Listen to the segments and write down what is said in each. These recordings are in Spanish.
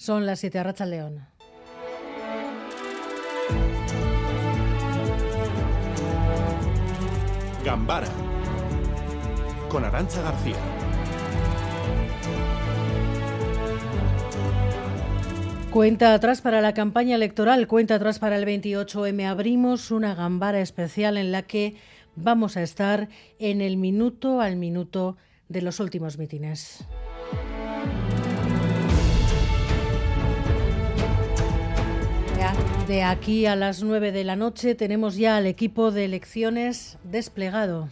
Son las 7 Racha León. Gambara con Arancha García. Cuenta atrás para la campaña electoral, cuenta atrás para el 28M. Abrimos una gambara especial en la que vamos a estar en el minuto al minuto de los últimos mítines. De aquí a las 9 de la noche tenemos ya al equipo de elecciones desplegado.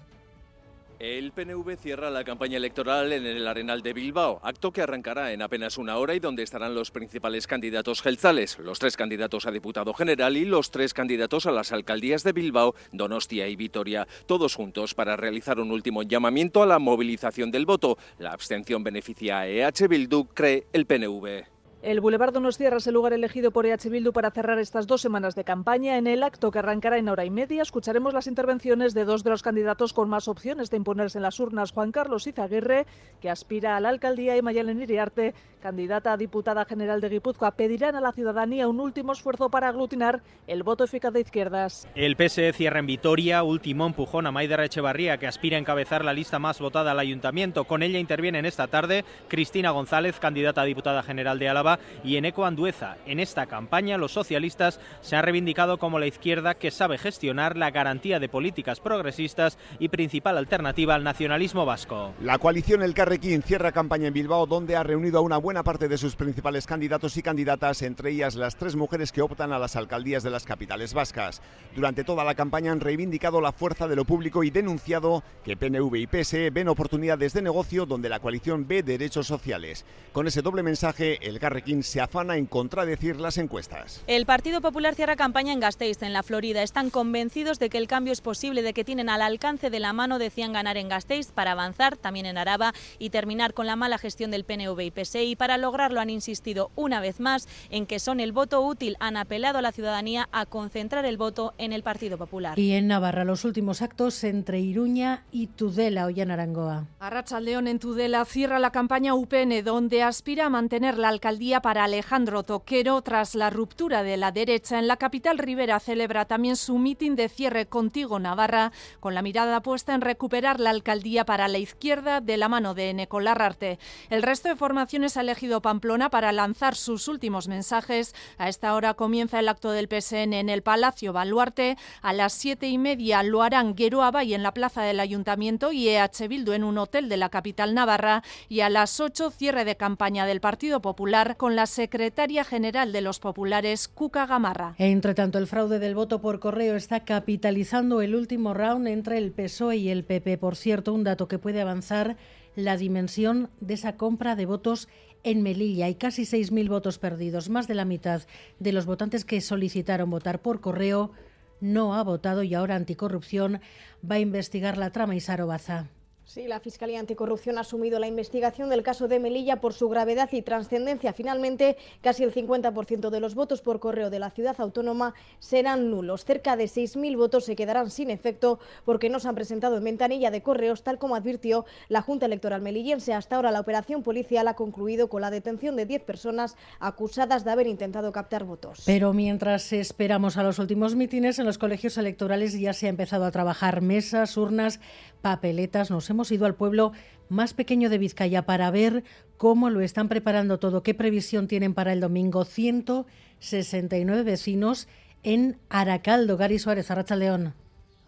El PNV cierra la campaña electoral en el Arenal de Bilbao, acto que arrancará en apenas una hora y donde estarán los principales candidatos gelzales, los tres candidatos a diputado general y los tres candidatos a las alcaldías de Bilbao, Donostia y Vitoria, todos juntos para realizar un último llamamiento a la movilización del voto. La abstención beneficia a EH Bildu, cree el PNV. El Boulevard Donostia es el lugar elegido por EH Bildu para cerrar estas dos semanas de campaña. En el acto que arrancará en hora y media escucharemos las intervenciones de dos de los candidatos con más opciones de imponerse en las urnas, Juan Carlos Izaguirre, que aspira a la alcaldía, y Mayalen Iriarte, candidata a diputada general de Guipúzcoa, pedirán a la ciudadanía un último esfuerzo para aglutinar el voto eficaz de izquierdas. El PSE cierra en Vitoria, último empujón a Maider Echevarría, que aspira a encabezar la lista más votada al ayuntamiento. Con ella intervienen esta tarde Cristina González, candidata a diputada general de Álava, y Eneco Andueza. En esta campaña, los socialistas se han reivindicado como la izquierda que sabe gestionar la garantía de políticas progresistas y principal alternativa al nacionalismo vasco. La coalición El Carrequín cierra campaña en Bilbao, donde ha reunido a una buena parte de sus principales candidatos y candidatas, entre ellas las tres mujeres que optan a las alcaldías de las capitales vascas. Durante toda la campaña han reivindicado la fuerza de lo público y denunciado que PNV y PSE ven oportunidades de negocio donde la coalición ve derechos sociales. Con ese doble mensaje, El Carrequín se afana en contradecir las encuestas. El Partido Popular cierra campaña en Gasteiz, en la Florida. Están convencidos de que el cambio es posible, de que tienen al alcance de la mano, decían ganar en Gasteiz para avanzar también en Araba y terminar con la mala gestión del PNV y PSE. Y para lograrlo han insistido una vez más en que son el voto útil. Han apelado a la ciudadanía a concentrar el voto en el Partido Popular. Y en Navarra, los últimos actos entre Iruña y Tudela, hoy en Arangoa. Arracha León en Tudela cierra la campaña UPN, donde aspira a mantener la alcaldía para Alejandro Toquero, tras la ruptura de la derecha en la capital Rivera, celebra también su mitin de cierre Contigo Navarra, con la mirada puesta en recuperar la alcaldía para la izquierda de la mano de Necolarrarte. El resto de formaciones ha elegido Pamplona para lanzar sus últimos mensajes. A esta hora comienza el acto del PSN en el Palacio Baluarte. A las siete y media lo harán Geroaba y en la plaza del Ayuntamiento y EH Bildu en un hotel de la capital navarra. Y a las ocho cierre de campaña del Partido Popular con la secretaria general de los populares, Cuca Gamarra. Entre tanto, el fraude del voto por correo está capitalizando el último round entre el PSOE y el PP. Por cierto, un dato que puede avanzar la dimensión de esa compra de votos en Melilla. Hay casi 6.000 votos perdidos. Más de la mitad de los votantes que solicitaron votar por correo no ha votado y ahora Anticorrupción va a investigar la trama Isaro Baza. Sí, la Fiscalía Anticorrupción ha asumido la investigación del caso de Melilla por su gravedad y trascendencia. Finalmente, casi el 50% de los votos por correo de la ciudad autónoma serán nulos. Cerca de 6.000 votos se quedarán sin efecto porque no se han presentado en ventanilla de correos, tal como advirtió la Junta Electoral melillense. Hasta ahora, la operación policial ha concluido con la detención de 10 personas acusadas de haber intentado captar votos. Pero mientras esperamos a los últimos mítines, en los colegios electorales ya se ha empezado a trabajar mesas, urnas, papeletas. Nos hemos ido al pueblo más pequeño de Vizcaya para ver cómo lo están preparando todo, qué previsión tienen para el domingo. 169 vecinos en Aracaldo. Gary Suárez, Arracha León.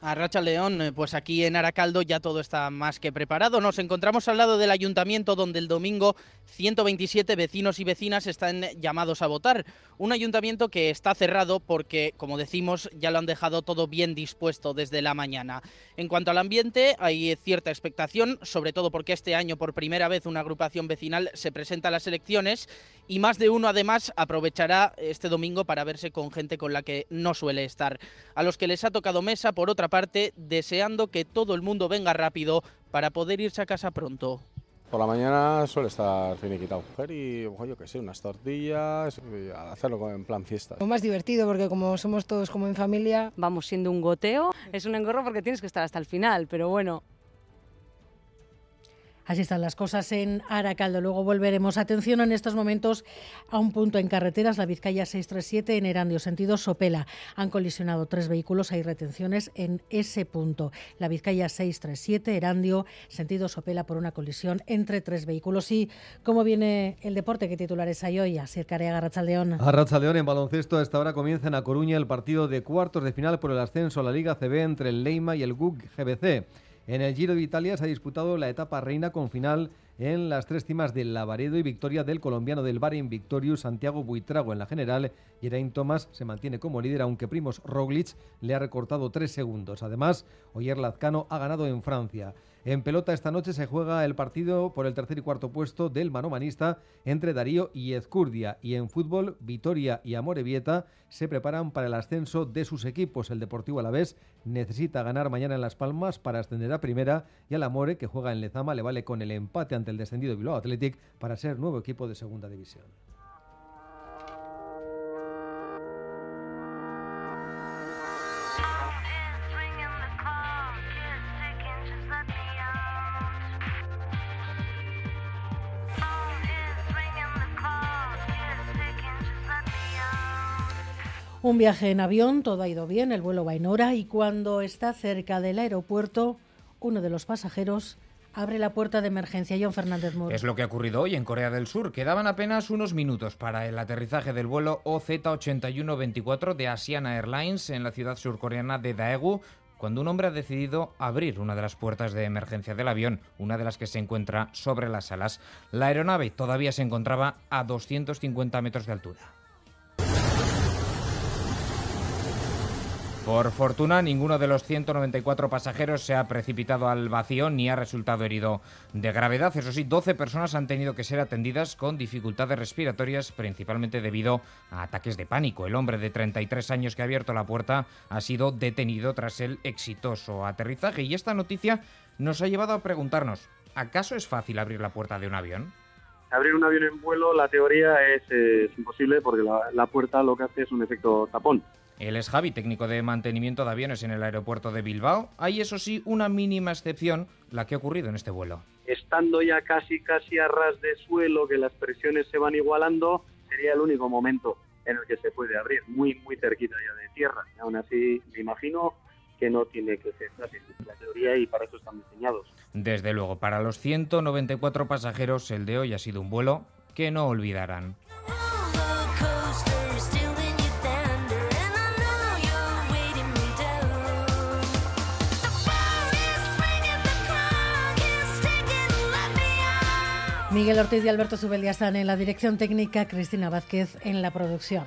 A Racha León, eh, pues aquí en Aracaldo ya todo está más que preparado. Nos encontramos al lado del ayuntamiento donde el domingo 127 vecinos y vecinas están llamados a votar. Un ayuntamiento que está cerrado porque, como decimos, ya lo han dejado todo bien dispuesto desde la mañana. En cuanto al ambiente, hay cierta expectación, sobre todo porque este año por primera vez una agrupación vecinal se presenta a las elecciones y más de uno además aprovechará este domingo para verse con gente con la que no suele estar. A los que les ha tocado mesa, por otra parte, deseando que todo el mundo venga rápido para poder irse a casa pronto. Por la mañana suele estar finiquitado. Y yo qué sé, unas tortillas, hacerlo en plan fiesta. Lo más divertido porque como somos todos como en familia. Vamos siendo un goteo, es un engorro porque tienes que estar hasta el final, pero bueno, Así están las cosas en Aracaldo. Luego volveremos. Atención en estos momentos a un punto en carreteras, la Vizcaya 637 en Erandio, sentido Sopela. Han colisionado tres vehículos, hay retenciones en ese punto. La Vizcaya 637, Erandio, sentido Sopela por una colisión entre tres vehículos. ¿Y cómo viene el deporte? ¿Qué titulares hay hoy? Así Carea Garrachaldeón. Garrachaldeón en baloncesto. A esta hora comienza en A Coruña el partido de cuartos de final por el ascenso a la Liga CB entre el Leima y el GUC GBC. En el Giro de Italia se ha disputado la etapa reina con final en las tres cimas del Lavaredo y victoria del colombiano del Barin Victorious Santiago Buitrago en la general. Geraint Thomas se mantiene como líder, aunque Primos Roglic le ha recortado tres segundos. Además, Oyer Lazcano ha ganado en Francia. En pelota esta noche se juega el partido por el tercer y cuarto puesto del manomanista entre Darío y Ezcurdia. Y en fútbol, Vitoria y Amorebieta se preparan para el ascenso de sus equipos. El Deportivo Alavés necesita ganar mañana en Las Palmas para ascender a primera y al Amore, que juega en Lezama, le vale con el empate ante el descendido Bilbao Athletic para ser nuevo equipo de segunda división. Un viaje en avión, todo ha ido bien, el vuelo va en hora y cuando está cerca del aeropuerto, uno de los pasajeros abre la puerta de emergencia. John Fernández Moore. Es lo que ha ocurrido hoy en Corea del Sur. Quedaban apenas unos minutos para el aterrizaje del vuelo OZ-8124 de Asiana Airlines en la ciudad surcoreana de Daegu, cuando un hombre ha decidido abrir una de las puertas de emergencia del avión, una de las que se encuentra sobre las alas. La aeronave todavía se encontraba a 250 metros de altura. Por fortuna, ninguno de los 194 pasajeros se ha precipitado al vacío ni ha resultado herido de gravedad. Eso sí, 12 personas han tenido que ser atendidas con dificultades respiratorias, principalmente debido a ataques de pánico. El hombre de 33 años que ha abierto la puerta ha sido detenido tras el exitoso aterrizaje. Y esta noticia nos ha llevado a preguntarnos, ¿acaso es fácil abrir la puerta de un avión? Abrir un avión en vuelo, la teoría es, imposible porque la puerta lo que hace es un efecto tapón. Él es Javi, técnico de mantenimiento de aviones en el aeropuerto de Bilbao. Hay, eso sí, una mínima excepción, la que ha ocurrido en este vuelo. Estando ya casi, casi a ras de suelo, que las presiones se van igualando, sería el único momento en el que se puede abrir, muy, muy cerquita ya de tierra. Aún así, me imagino que no tiene que ser fácil, la teoría y para eso están diseñados. Desde luego, para los 194 pasajeros, el de hoy ha sido un vuelo que no olvidarán. Miguel Ortiz y Alberto Zubeldia están en la dirección técnica, Cristina Vázquez en la producción.